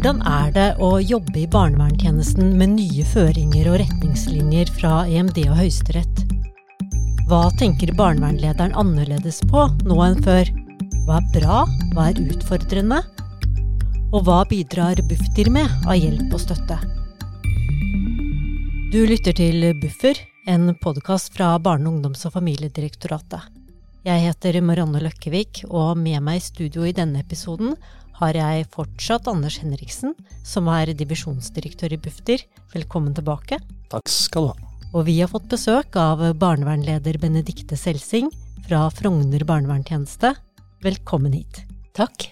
Hvordan er det å jobbe i barnevernstjenesten med nye føringer og retningslinjer fra EMD og Høyesterett? Hva tenker barnevernlederen annerledes på nå enn før? Hva er bra, hva er utfordrende? Og hva bidrar Bufdir med av hjelp og støtte? Du lytter til Buffer, en podkast fra Barne-, ungdoms- og familiedirektoratet. Jeg heter Marianne Løkkevik, og med meg i studio i denne episoden har jeg fortsatt Anders Henriksen, som er divisjonsdirektør i Bufdir. Velkommen tilbake. Takk skal du ha. Og vi har fått besøk av barnevernleder Benedikte Selsing fra Frogner barnevernstjeneste. Velkommen hit. Takk.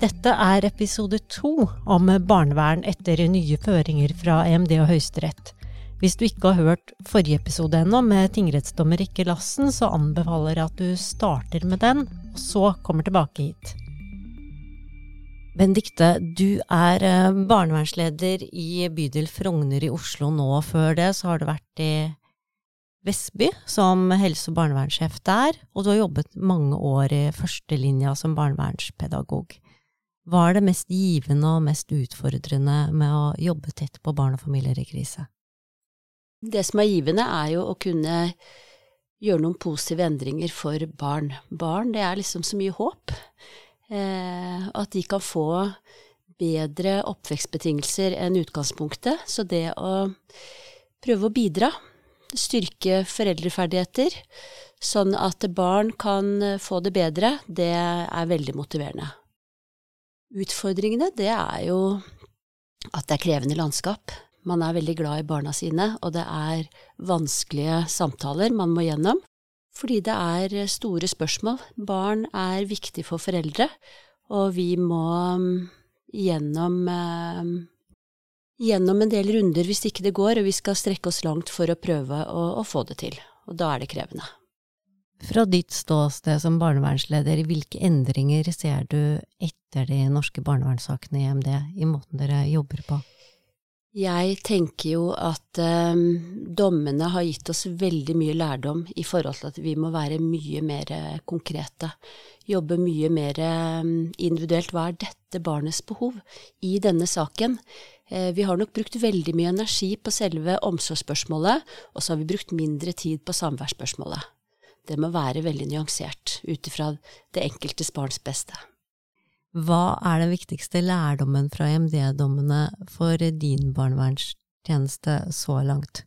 Dette er episode to om barnevern etter nye føringer fra EMD og Høyesterett. Hvis du ikke har hørt forrige episode ennå med tingrettsdommer Rikke Lassen, så anbefaler jeg at du starter med den, og så kommer tilbake hit. Benedikte, du er eh, barnevernsleder i bydel Frogner i Oslo nå. Før det så har du vært i Vestby som helse- og barnevernssjef der, og du har jobbet mange år i førstelinja som barnevernspedagog. Hva er det mest givende og mest utfordrende med å jobbe tett på barn og familier i krise? Det som er givende, er jo å kunne gjøre noen positive endringer for barn. Barn, det er liksom så mye håp. Eh, at de kan få bedre oppvekstbetingelser enn utgangspunktet. Så det å prøve å bidra, styrke foreldreferdigheter, sånn at barn kan få det bedre, det er veldig motiverende. Utfordringene, det er jo at det er krevende landskap. Man er veldig glad i barna sine, og det er vanskelige samtaler man må gjennom fordi det er store spørsmål. Barn er viktig for foreldre, og vi må mm, gjennom, eh, gjennom en del runder hvis ikke det går, og vi skal strekke oss langt for å prøve å, å få det til. Og da er det krevende. Fra ditt ståsted som barnevernsleder, hvilke endringer ser du etter de norske barnevernssakene i EMD, i måten dere jobber på? Jeg tenker jo at um, dommene har gitt oss veldig mye lærdom i forhold til at vi må være mye mer konkrete. Jobbe mye mer um, individuelt. Hva er dette barnets behov i denne saken? Uh, vi har nok brukt veldig mye energi på selve omsorgsspørsmålet, og så har vi brukt mindre tid på samværsspørsmålet. Det må være veldig nyansert ut ifra det enkeltes barns beste. Hva er den viktigste lærdommen fra EMD-dommene for din barnevernstjeneste så langt?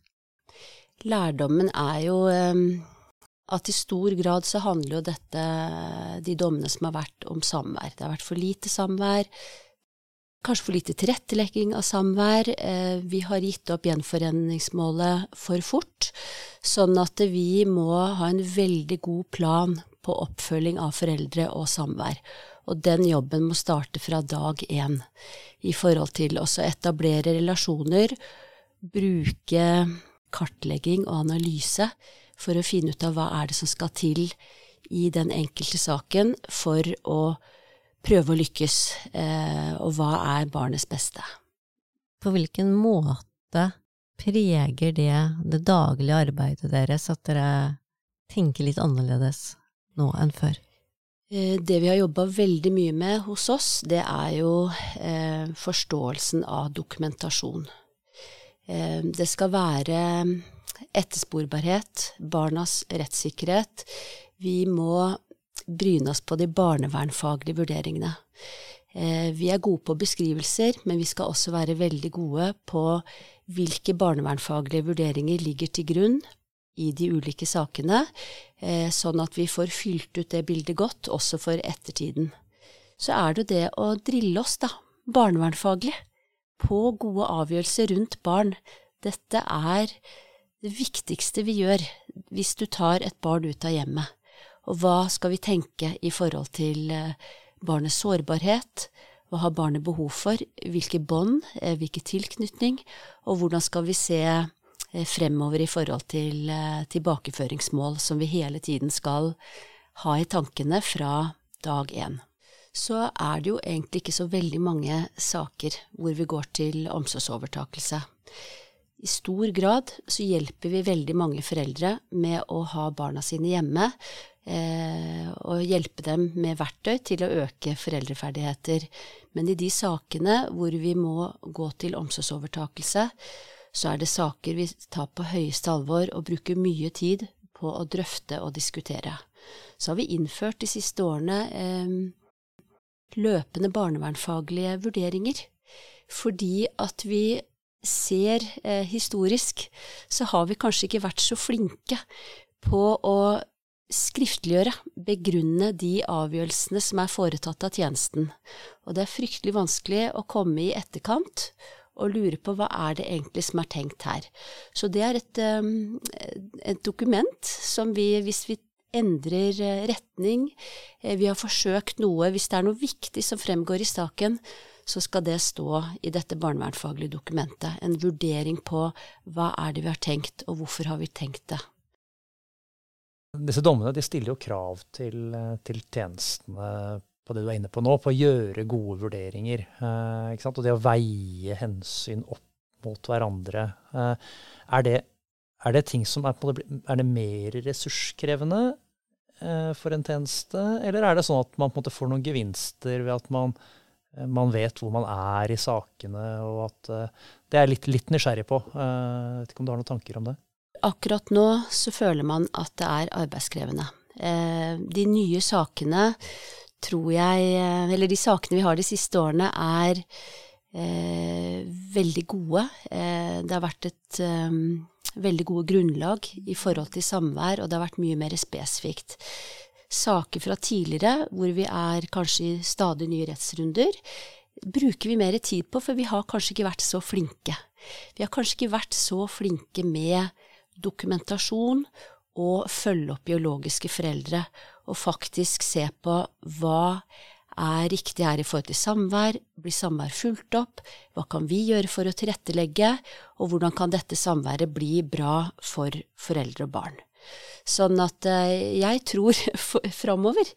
Lærdommen er jo ehm, at i stor grad så handler jo dette, de dommene som har vært om samvær. Det har vært for lite samvær, kanskje for lite tilrettelegging av samvær. Eh, vi har gitt opp gjenforeningsmålet for fort, sånn at vi må ha en veldig god plan på oppfølging av foreldre og samvær. Og den jobben må starte fra dag én i forhold til å etablere relasjoner, bruke kartlegging og analyse for å finne ut av hva er det som skal til i den enkelte saken for å prøve å lykkes, eh, og hva er barnets beste. På hvilken måte preger det det daglige arbeidet deres at dere tenker litt annerledes nå enn før? Eh, det vi har jobba veldig mye med hos oss, det er jo eh, forståelsen av dokumentasjon. Eh, det skal være ettersporbarhet, barnas rettssikkerhet. Vi må bryne oss på de barnevernfaglige vurderingene. Eh, vi er gode på beskrivelser, men vi skal også være veldig gode på hvilke barnevernfaglige vurderinger ligger til grunn i de ulike sakene, eh, sånn at vi får fylt ut det bildet godt, også for ettertiden. Så er det det å drille oss, da, barnevernfaglig, på gode avgjørelser rundt barn. Dette er det viktigste vi gjør hvis du tar et barn ut av hjemmet. Og hva skal vi tenke i forhold til eh, barnets sårbarhet? Hva har barnet behov for? Hvilke bånd? Eh, hvilken tilknytning? Og hvordan skal vi se fremover i forhold til eh, tilbakeføringsmål som vi hele tiden skal ha i tankene fra dag én. Så er det jo egentlig ikke så veldig mange saker hvor vi går til omsorgsovertakelse. I stor grad så hjelper vi veldig mange foreldre med å ha barna sine hjemme, eh, og hjelpe dem med verktøy til å øke foreldreferdigheter. Men i de sakene hvor vi må gå til omsorgsovertakelse, så er det saker vi tar på høyeste alvor og bruker mye tid på å drøfte og diskutere. Så har vi innført de siste årene eh, løpende barnevernfaglige vurderinger. Fordi at vi ser eh, historisk, så har vi kanskje ikke vært så flinke på å skriftliggjøre, begrunne de avgjørelsene som er foretatt av tjenesten. Og det er fryktelig vanskelig å komme i etterkant og lurer på hva er det egentlig som er tenkt her. Så det er et, um, et dokument som vi, hvis vi endrer eh, retning, eh, vi har forsøkt noe, hvis det er noe viktig som fremgår i saken, så skal det stå i dette barnevernfaglige dokumentet. En vurdering på hva er det vi har tenkt, og hvorfor har vi tenkt det. Disse dommene de stiller jo krav til, til tjenestene på det du er inne på nå, på å gjøre gode vurderinger. Eh, og det å veie hensyn opp mot hverandre. Eh, er, det, er, det, ting som er, er det mer ressurskrevende eh, for en tjeneste, eller er det sånn at man på en måte får noen gevinster ved at man man vet hvor man er i sakene, og at uh, Det er jeg litt, litt, nysgjerrig på. Uh, vet ikke om du har noen tanker om det? Akkurat nå så føler man at det er arbeidskrevende. De nye sakene tror jeg Eller de sakene vi har de siste årene, er veldig gode. det har vært et veldig gode grunnlag i forhold til samvær, og det har vært mye mer spesifikt saker fra tidligere, hvor vi er kanskje i stadig nye rettsrunder, bruker vi mer tid på, for vi har kanskje ikke vært så flinke. Vi har kanskje ikke vært så flinke med dokumentasjon og følge opp biologiske foreldre, og faktisk se på hva er riktig her i forhold til samvær, blir samvær fulgt opp, hva kan vi gjøre for å tilrettelegge, og hvordan kan dette samværet bli bra for foreldre og barn. Sånn at eh, jeg tror framover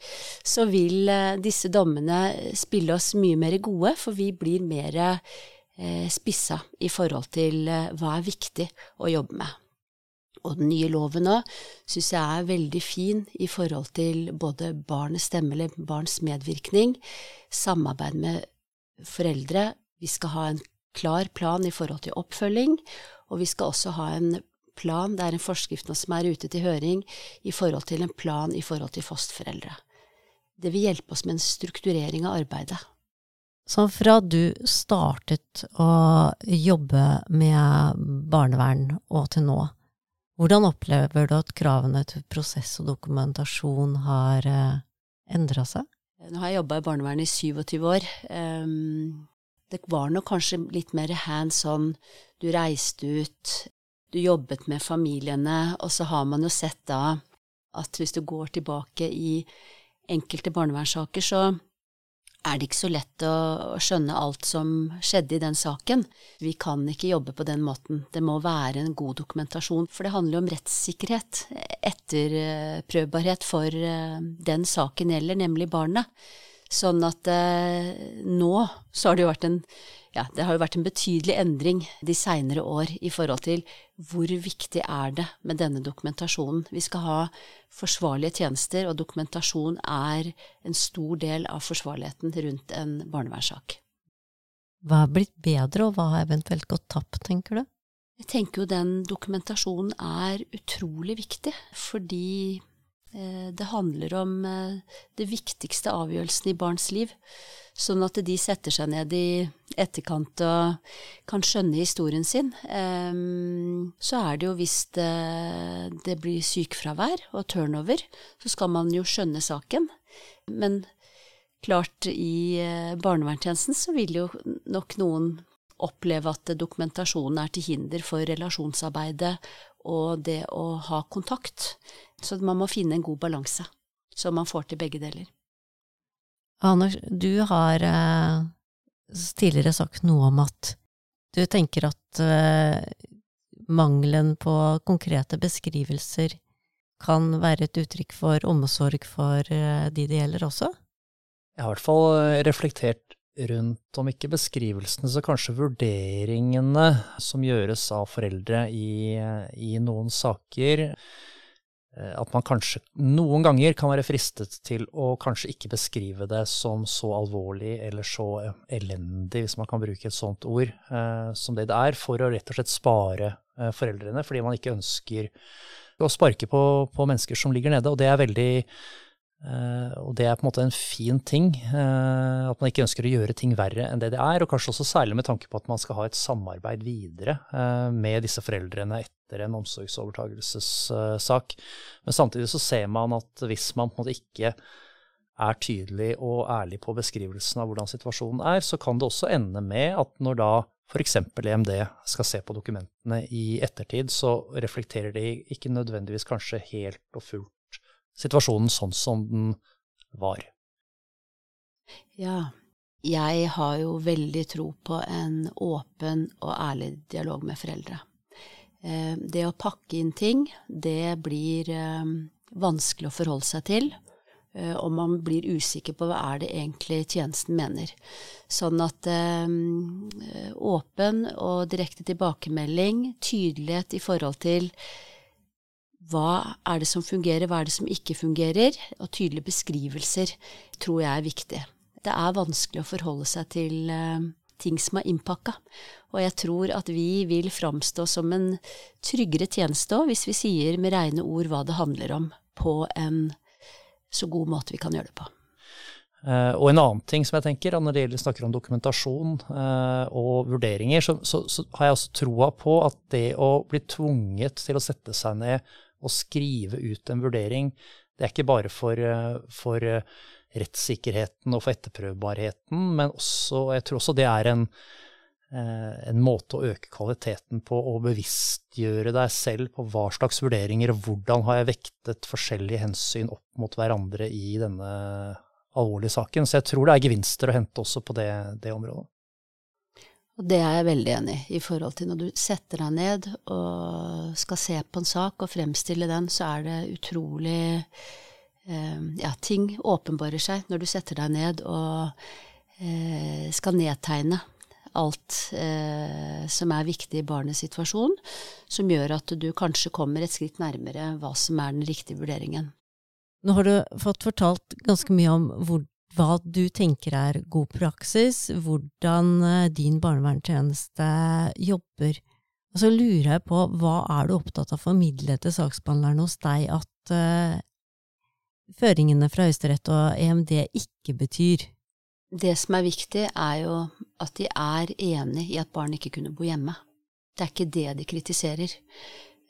så vil eh, disse dommene spille oss mye mer gode, for vi blir mer eh, spissa i forhold til hva er viktig å jobbe med. Og den nye loven òg, syns jeg er veldig fin i forhold til både barnets stemme eller barns medvirkning, samarbeid med foreldre. Vi skal ha en klar plan i forhold til oppfølging, og vi skal også ha en plan, det er en forskrift nå som er ute til høring, i forhold til en plan i forhold til fosterforeldre. Det vil hjelpe oss med en strukturering av arbeidet. Så fra du startet å jobbe med barnevern og til nå, hvordan opplever du at kravene til prosess og dokumentasjon har eh, endra seg? Nå har jeg jobba i barnevernet i 27 år. Um, det var nok kanskje litt mer hands on. Du reiste ut, du jobbet med familiene, og så har man jo sett da at hvis du går tilbake i enkelte barnevernssaker, så er det ikke så lett å, skjønne alt som skjedde i den saken. Vi kan ikke jobbe på den måten. Det må være en god dokumentasjon, for det handler jo om rettssikkerhet, etterprøvbarhet for eh, den saken gjelder, nemlig barnet. Sånn at eh, nå så har det jo vært en ja, det har jo vært en betydelig endring de seinere år i forhold til hvor viktig er det med denne dokumentasjonen. Vi skal ha forsvarlige tjenester, og dokumentasjon er en stor del av forsvarligheten rundt en barnevernssak. Hva er blitt bedre, og hva har eventuelt gått tapt, tenker du? Jeg tenker jo den dokumentasjonen er utrolig viktig, fordi det handler om eh, det viktigste avgjørelsen i barns liv, sånn at de setter seg ned i etterkant og kan skjønne historien sin. Så er det jo hvis det, det blir sykefravær og turnover, så skal man jo skjønne saken. Men klart, i eh, barnevernstjenesten så vil jo nok noen oppleve at dokumentasjonen er til hinder for relasjonsarbeidet og det å ha kontakt. Så man må finne en god balanse, så man får til begge deler. Anders, du har eh, tidligere sagt noe om at du tenker at eh, mangelen på konkrete beskrivelser kan være et uttrykk for omsorg for eh, de det gjelder også? Jeg har i hvert fall reflektert rundt, om ikke beskrivelsene, så kanskje vurderingene som gjøres av foreldre i, i noen saker. Eh, at man kanskje noen ganger kan være fristet til å kanskje ikke beskrive det som så alvorlig eller så elendig, hvis man kan bruke et sånt ord, eh, som det det er, for å rett og slett spare eh, foreldrene, fordi man ikke ønsker å sparke på, på mennesker som ligger nede. Og det er veldig og det er på en måte en fin ting. Uh, at man ikke ønsker å gjøre ting verre enn det det er. Og kanskje også særlig med tanke på at man skal ha et samarbeid videre uh, med disse foreldrene etter en omsorgsovertagelsessak. Men samtidig så ser man at hvis man på en måte ikke er tydelig og ærlig på beskrivelsen av hvordan situasjonen er, så kan det også ende med at når da f.eks. EMD skal se på dokumentene i ettertid, så reflekterer de ikke nødvendigvis kanskje helt og fullt situasjonen sånn som den var. Ja, jeg har jo veldig tro på en åpen og ærlig dialog med foreldre. Eh, det å pakke inn ting, det blir eh, vanskelig å forholde seg til. Eh, og man blir usikker på hva er det egentlig tjenesten mener. Sånn at åpen og direkte tilbakemelding, tydelighet i forhold til hva er det som fungerer, hva er det som ikke fungerer, og tydelige beskrivelser tror jeg er viktig. Det er vanskelig å forholde seg til uh, ting som er innpakka, og jeg tror at vi vil framstå som en tryggere tjeneste òg, hvis vi sier med rene ord hva det handler om, på en så god måte vi kan gjøre det på. Uh, og en annen ting som jeg tenker, når det gjelder snakker om dokumentasjon uh, og vurderinger, så, så, så, har jeg også troa på at det å bli tvunget til å sette seg ned å skrive ut en vurdering, det er ikke bare for, eh, for eh, rettssikkerheten og for etterprøvbarheten, men også, jeg tror også det er en, eh, en måte å øke kvaliteten på og bevisstgjøre deg selv på hva slags vurderinger og hvordan har jeg vektet forskjellige hensyn opp mot hverandre i denne alvorlige saken. Så jeg tror det er gevinster å hente også på det, det området. Og det er jeg veldig enig i, i forhold til når du setter deg ned og skal se på en sak og fremstille den, så er det utrolig eh, Ja, ting åpenbarer seg når du setter deg ned og eh, skal nedtegne alt eh, som er viktig i barnets situasjon, som gjør at du kanskje kommer et skritt nærmere hva som er den riktige vurderingen. Nå har du fått fortalt ganske mye om hvor hva du tenker er god praksis, hvordan eh, din barnevernstjeneste jobber. Og så lurer jeg på, hva er du opptatt av å formidle til saksbehandleren hos deg at uh, føringene fra Høyesterett og EMD ikke betyr? Det som er viktig, er jo at de er enig i at barn ikke kunne bo hjemme. Det er ikke det de kritiserer.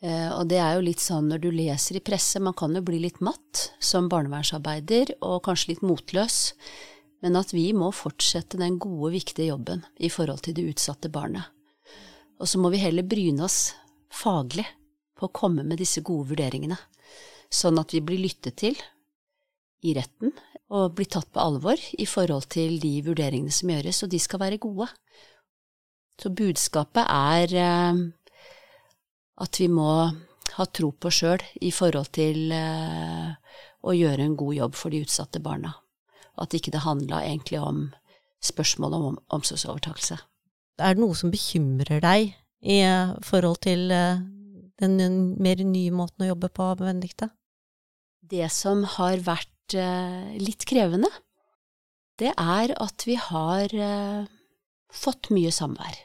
Eh, og det er jo litt sånn når du leser i presse, man kan jo bli litt matt som barnevernsarbeider, og kanskje litt motløs, men at vi må fortsette den gode, viktige jobben i forhold til det utsatte barnet. Og så må vi heller bryne oss faglig på å komme med disse gode vurderingene, sånn at vi blir lyttet til i retten og blir tatt på alvor i forhold til de vurderingene som gjøres, og de skal være gode. Så budskapet er eh, at vi må ha tro på sjøl i forhold til eh, å gjøre en god jobb for de utsatte barna. At ikke det handla egentlig om spørsmål om omsorgsovertakelse. Er det noe som bekymrer deg i eh, forhold til eh, den mer nye måten å jobbe på, Benedicte? Det som har vært litt krevende, det er at vi har fått mye samvær.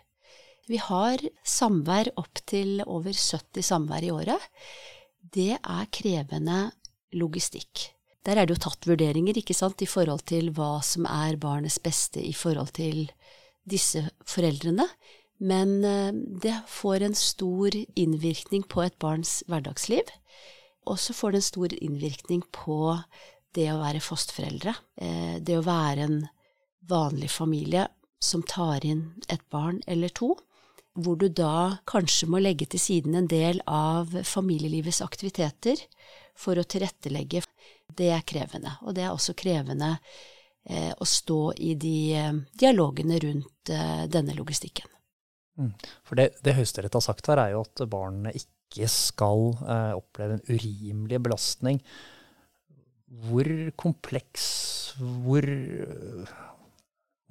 Vi har samvær opptil over 70 samvær i året. Det er krevende logistikk. Der er det jo tatt vurderinger ikke sant, i forhold til hva som er barnets beste i forhold til disse foreldrene. Men eh, det får en stor innvirkning på et barns hverdagsliv. Og så får det en stor innvirkning på det å være fosterforeldre. Eh, det å være en vanlig familie som tar inn et barn eller to hvor du da kanskje må legge til siden en del av familielivets aktiviteter for å tilrettelegge. Det er krevende, og det er også krevende eh, å stå i de eh, dialogene rundt eh, denne logistikken. Mm. For det, det Høyesterett har sagt her, er jo at barnet ikke skal eh, oppleve en urimelig belastning. Hvor kompleks, hvor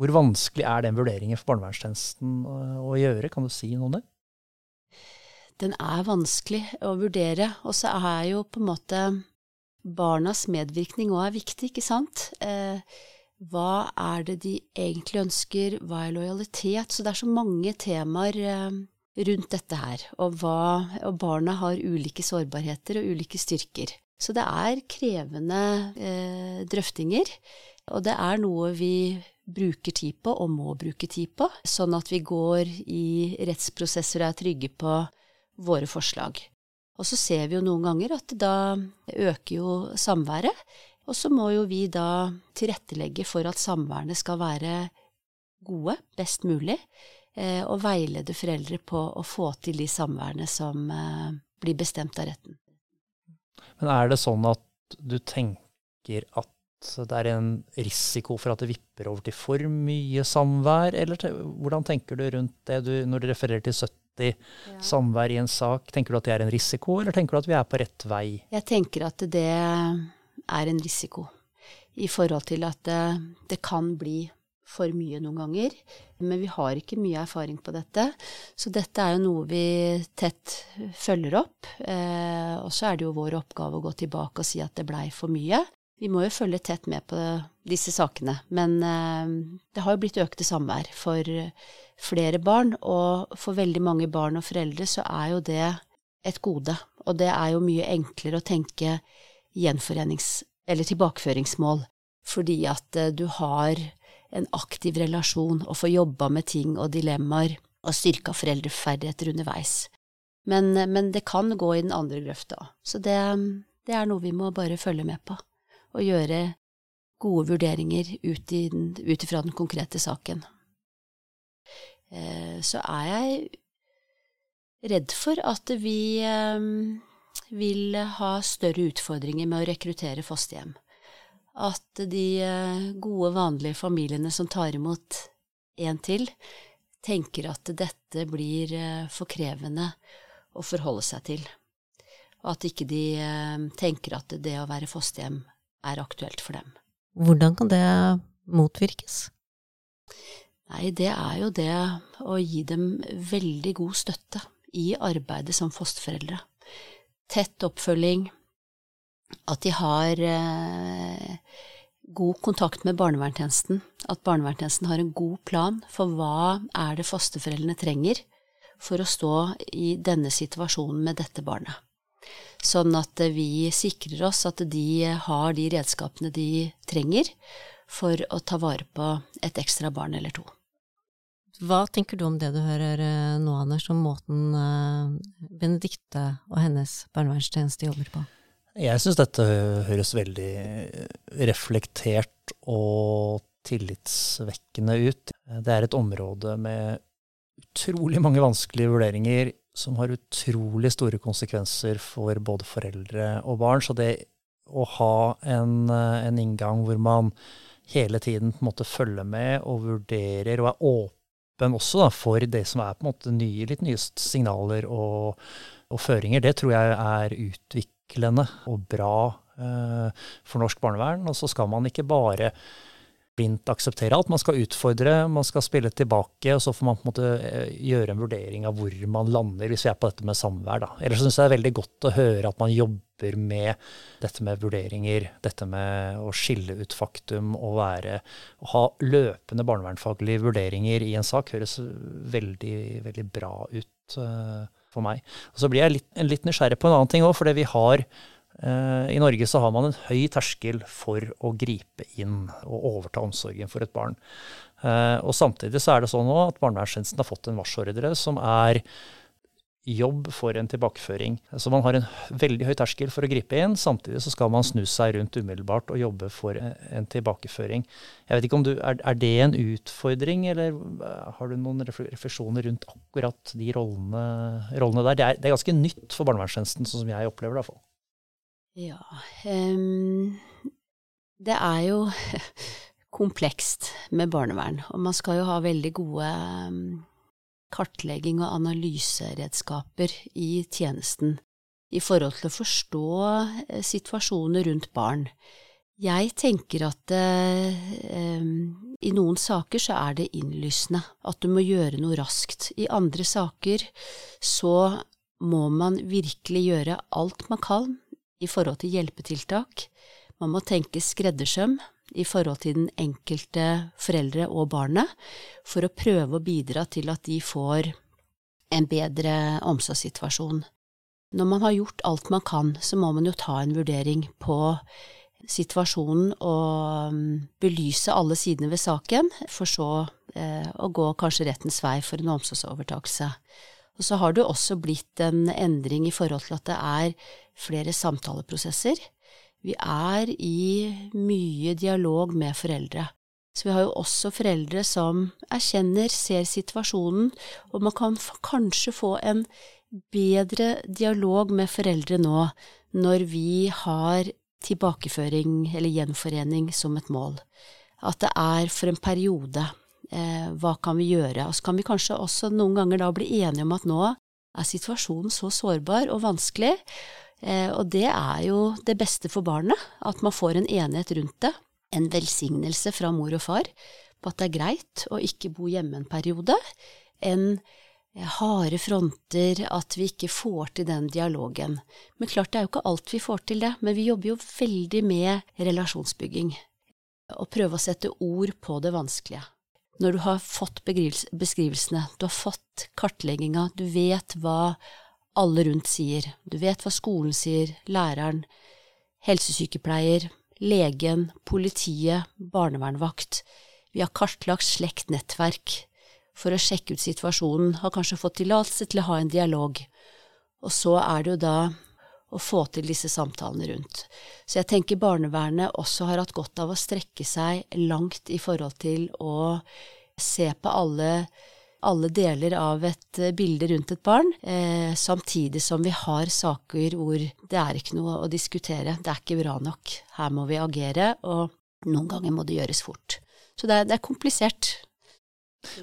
hvor vanskelig er den vurderingen for barnevernstjenesten å, gjøre? Kan du si noe om det? den er vanskelig å vurdere. Og så er jo på en måte barnas medvirkning òg viktig, ikke sant? Eh, hva er det de egentlig ønsker, hva er lojalitet? Så det er så mange temaer eh, rundt dette her. Og, hva, og, barna har ulike sårbarheter og ulike styrker. Så det er krevende eh, drøftinger. Og det er noe vi bruker tid på, og må bruke tid på, sånn at vi går i rettsprosesser og er trygge på våre forslag. Og så ser vi jo noen ganger at da øker jo samværet, og så må jo vi da tilrettelegge for at samværene skal være gode, best mulig, eh, og veilede foreldre på å få til de samværene som eh, blir bestemt av retten. Men er det sånn at du tenker at det er en risiko for at det vipper over til for mye samvær, eller hvordan tenker du rundt det du, når du refererer til 70 ja. samvær i en sak? Tenker du at det er en risiko, eller tenker du at vi er på rett vei? Jeg tenker at det er en risiko, i forhold til at det, det kan bli for mye noen ganger. Men vi har ikke mye erfaring på dette, så dette er jo noe vi tett følger opp. Eh, og så er det jo vår oppgave å gå tilbake og si at det blei for mye. Vi må jo følge tett med på disse sakene, men eh, det har jo blitt økte samvær for flere barn, og for veldig mange barn og foreldre så er jo det et gode. Og det er jo mye enklere å tenke gjenforenings- eller tilbakeføringsmål, fordi at eh, du har en aktiv relasjon og får jobba med ting og dilemmaer og styrka foreldreferdigheter underveis. Men, eh, men, det kan gå i den andre grøfta. Så det, det er noe vi må bare følge med på og gjøre gode vurderinger ut ifra den konkrete saken. Eh, så er jeg redd for at vi eh, vil ha større utfordringer med å rekruttere fosterhjem. At de eh, gode, vanlige familiene som tar imot en til, tenker at dette blir for krevende å forholde seg til. Og at ikke de tenker at det å være fosterhjem er aktuelt for dem. Hvordan kan det motvirkes? Nei, det er jo det å gi dem veldig god støtte i arbeidet som fosterforeldre. Tett oppfølging, at de har eh, god kontakt med barnevernstjenesten, at barnevernstjenesten har en god plan for hva er det fosterforeldrene trenger for å stå i denne situasjonen med dette barnet. Sånn at vi sikrer oss at de har de redskapene de trenger for å ta vare på et ekstra barn eller to. Hva tenker du om det du hører eh, nå, Anders, om måten eh, Benedicte og hennes barnevernstjeneste jobber på? Jeg syns dette høres veldig reflektert og tillitsvekkende ut. Det er et område med utrolig mange vanskelige vurderinger som har utrolig store konsekvenser for både foreldre og barn. Så det å ha en, eh, en inngang hvor man hele tiden på en måte følger med og vurderer og er åpen også da, for det som er på en måte nye, litt nye signaler og, og føringer, det tror jeg er utviklende og bra eh, for norsk barnevern. Og så skal man ikke bare blindt akseptere alt. Man skal utfordre, man skal spille tilbake, og så får man på en måte eh, gjøre en vurdering av hvor man lander, hvis vi er på dette med samvær. Da. Ellers syns jeg det er veldig godt å høre at man jobber med dette med vurderinger, dette med å skille ut faktum og være ha løpende barnevernfaglige vurderinger i en sak høres veldig, veldig bra ut uh, for meg. Og så blir jeg litt, litt nysgjerrig på en annen ting òg, fordi vi har Eh, I Norge så har man en høy terskel for å gripe inn og overta omsorgen for et barn. Eh, og Samtidig så er det sånn at barnevernstjenesten har fått en varsordre som er jobb for en tilbakeføring. Så man har en veldig høy terskel for å gripe inn. Samtidig så skal man snu seg rundt umiddelbart og jobbe for en tilbakeføring. Jeg vet ikke om du, Er, det en utfordring, eller har du noen refleksjoner rundt akkurat de rollene, rollene der? Det er, det er, ganske nytt for barnevernstjenesten, sånn som jeg opplever det. i hvert fall. Ja um, Det er jo komplekst med barnevern, og man skal jo ha veldig gode um, kartlegging og analyseredskaper i tjenesten i forhold til å forstå uh, situasjoner rundt barn. Jeg tenker at eh, i noen saker så er det innlysende at du må gjøre noe raskt. I andre saker så må man virkelig gjøre alt man kan i forhold til hjelpetiltak. Man må tenke skreddersøm i forhold til den enkelte foreldre og barnet, for å prøve å bidra til at de får en bedre omsorgssituasjon. Når man har gjort alt man kan, så må man jo ta en vurdering på situasjonen og mm, belyse alle sidene ved saken, for så eh, å gå kanskje rettens vei for en omsorgsovertakelse. Og så har det også blitt en endring i forhold til at det er flere samtaleprosesser. Vi er i mye dialog med foreldre. Så vi har jo også foreldre som erkjenner, ser situasjonen, og man kan kanskje få en bedre dialog med foreldre nå når vi har tilbakeføring eller gjenforening som et mål. At det er for en periode. Eh, hva kan vi gjøre? Og så kan vi kanskje også noen ganger da bli enige om at nå er situasjonen så sårbar og vanskelig, eh, og det er jo det beste for barnet, at man får en enighet rundt det. En velsignelse fra mor og far på at det er greit å ikke bo hjemme en periode. En eh, harde fronter, at vi ikke får til den dialogen. Men klart, det er jo ikke alt vi får til det, men vi jobber jo veldig med relasjonsbygging. Å prøve å sette ord på det vanskelige når du har fått beskrivelsene, du har fått kartlegginga, du vet hva alle rundt sier, du vet hva skolen sier, læreren, helsesykepleier, legen, politiet, barnevernvakt, vi har kartlagt slekt nettverk for å sjekke ut situasjonen, har kanskje fått tillatelse til å ha en dialog, og så er det jo da å få til disse samtalene rundt. Så jeg tenker barnevernet også har hatt godt av å strekke seg langt i forhold til å se på alle, alle deler av et eh, bilde rundt et barn, eh, samtidig som vi har saker hvor det er ikke noe å diskutere, det er ikke bra nok, her må vi agere, og noen ganger må det gjøres fort. Så det er, det er komplisert.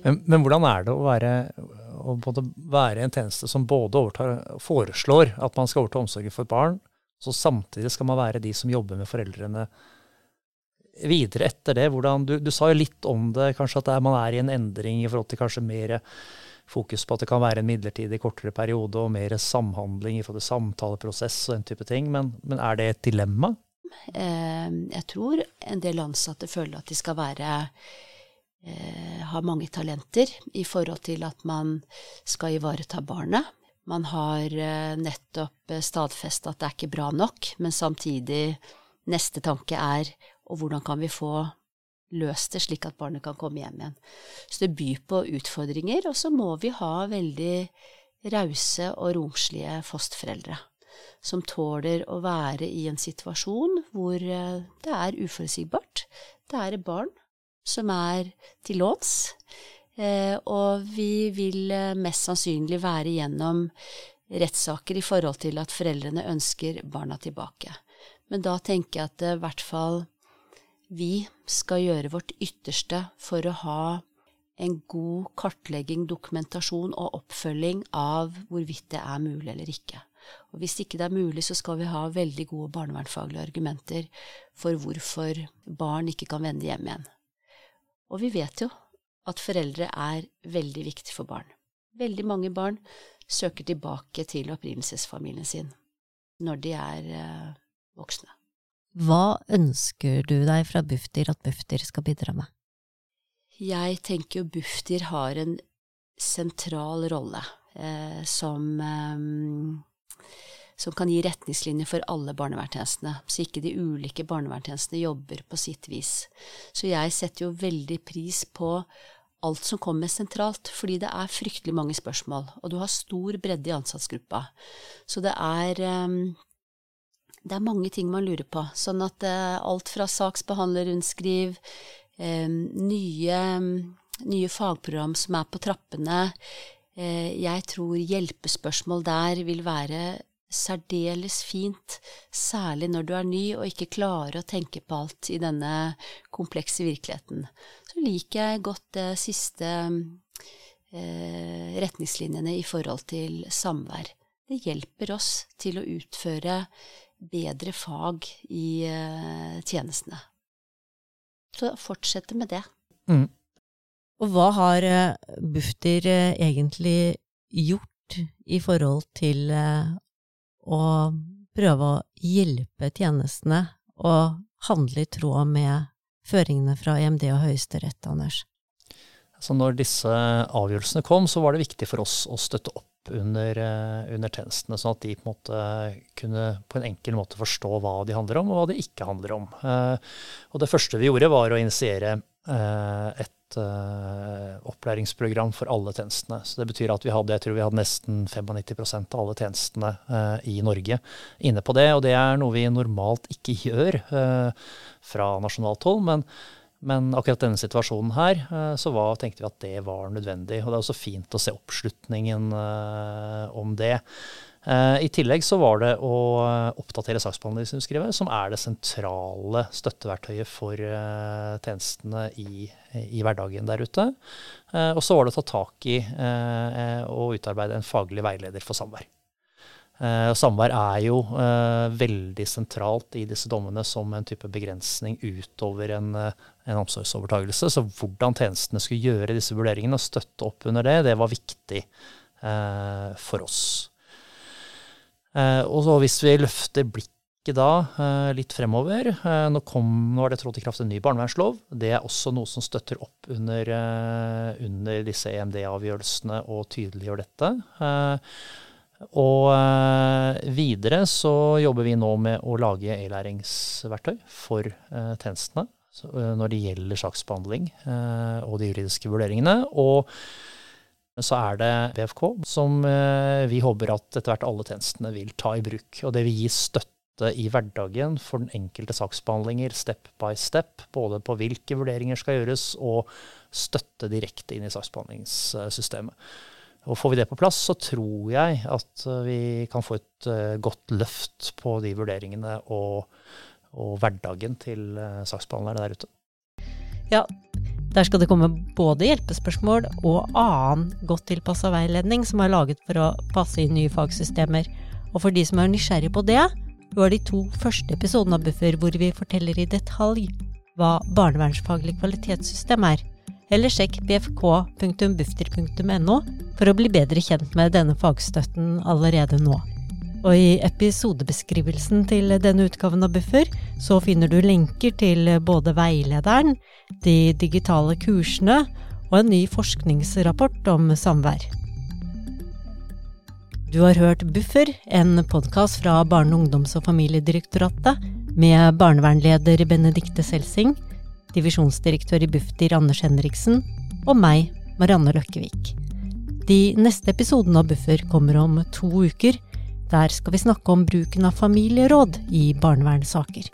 Men, men, hvordan er det å være, å være en tjeneste som både overtar, foreslår at man skal overta omsorgen for barn, så samtidig skal man være de som jobber med foreldrene videre etter det? Hvordan, du, du, sa jo litt om det, kanskje at er, man er i en endring i forhold til kanskje mer fokus på at det kan være en midlertidig kortere periode, og mer samhandling i forhold til samtaleprosess og den type ting. Men, men er det et dilemma? Eh, jeg tror en del ansatte føler at de skal være har mange talenter i forhold til at man skal ivareta barnet. Man har eh, nettopp eh, stadfesta at det er ikke bra nok, men samtidig neste tanke er og hvordan kan vi få løst det slik at barnet kan komme hjem igjen. Så det byr på utfordringer, og så må vi ha veldig rause og romslige fosterforeldre som tåler å være i en situasjon hvor eh, det er uforutsigbart. Det er et barn som er til låns. Eh, og vi vil eh, mest sannsynlig være gjennom rettssaker i forhold til at foreldrene ønsker barna tilbake. Men da tenker jeg at i hvert fall vi skal gjøre vårt ytterste for å ha en god kartlegging, dokumentasjon og oppfølging av hvorvidt det er mulig eller ikke. Og hvis ikke det er mulig, så skal vi ha veldig gode barnevernfaglige argumenter for hvorfor barn ikke kan vende hjem igjen. Og vi vet jo at foreldre er veldig viktig for barn. Veldig mange barn søker tilbake til opprinnelsesfamilien sin når de er eh, voksne. Hva ønsker du deg fra Bufdir at Bufdir skal bidra med? Jeg tenker jo Bufdir har en sentral rolle eh, som eh, som kan gi retningslinjer for alle barnevernstjenestene, så ikke de ulike barnevernstjenestene jobber på sitt vis. Så jeg setter jo veldig pris på alt som kommer sentralt, fordi det er fryktelig mange spørsmål, og du har stor bredde i ansattgruppa. Så det er um, det er mange ting man lurer på. Sånn at uh, alt fra saksbehandlerrundskriv, um, nye, nye fagprogram som er på trappene, uh, jeg tror hjelpespørsmål der vil være særdeles fint, særlig når du er ny og ikke klarer å tenke på alt i denne komplekse virkeligheten. Så liker jeg godt det siste eh, retningslinjene i forhold til samvær. Det hjelper oss til å utføre bedre fag i eh, tjenestene. Så fortsette med det. Mm. Og hva har uh, Bufdir uh, egentlig gjort i forhold til å prøve å hjelpe tjenestene og handle i tråd med føringene fra EMD og Høyesterett, Anders? Så når disse avgjørelsene kom, så var det viktig for oss å støtte opp under, eh, under, tjenestene, sånn at de på en måte kunne på en enkel måte forstå hva de handler om, og hva de ikke handler om. Eh, og det første vi gjorde, var å initiere eh, et opplæringsprogram for alle tjenestene. Så det betyr at vi hadde, jeg tror vi hadde nesten 95% av alle tjenestene i Norge inne på det. Og det er noe vi normalt ikke gjør fra nasjonalt hold. men men akkurat denne situasjonen her, så var, tenkte vi at det var nødvendig. Og det er også fint å se oppslutningen uh, om det. Uh, I tillegg så var det å oppdatere saksbehandlingsrundskrivet, som er det sentrale støtteverktøyet for uh, tjenestene i, i, hverdagen der ute. og så var det å ta tak i og utarbeide en faglig veileder for samvær. Samvær er jo veldig sentralt i disse dommene som en type begrensning utover en, en omsorgsovertagelse. Så hvordan tjenestene skulle gjøre disse vurderingene og støtte opp under det, det var viktig for oss. Og så hvis vi løfter blikket da litt fremover nå, kom, nå er det trådt i kraft en ny barnevernslov. Det er også noe som støtter opp under, under disse EMD-avgjørelsene og tydeliggjør dette. Og eh, videre så jobber vi nå med å lage e-læringsverktøy for eh, tjenestene eh, når det gjelder saksbehandling og de juridiske vurderingene. Og så er det BFK, som vi håper at etter hvert alle tjenestene vil ta i bruk. Og det vil gi støtte i hverdagen for den enkelte saksbehandlinger step by step, både på hvilke vurderinger skal gjøres, og støtte direkte inn i saksbehandlingssystemet. Og Får vi det på plass, så tror jeg at eh, vi kan få et uh, godt løft på de vurderingene og, og hverdagen til saksbehandlerne der ute. Ja, der skal det komme både hjelpespørsmål og annen godt tilpassa veiledning som er laget for å passe inn nye fagsystemer. Og for de som er nysgjerrig på det, var de to første episodene av Buffer hvor vi forteller i detalj hva barnevernsfaglig kvalitetssystem er eller sjekk bfk.bufdir.no for å bli bedre kjent med denne fagstøtten allerede nå. Og i episodebeskrivelsen til denne utgaven av Buffer så finner du lenker til både veilederen, de digitale kursene og en ny forskningsrapport om samvær. Du har hørt Buffer, en podkast fra Barne-, ungdoms- og familiedirektoratet med barnevernleder Benedicte Selsing divisjonsdirektør i Bufdir Anders Henriksen, og meg, Marianne Løkkevik. De neste episodene av Buffer kommer om to uker. Der skal vi snakke om bruken av familieråd i barnevernssaker.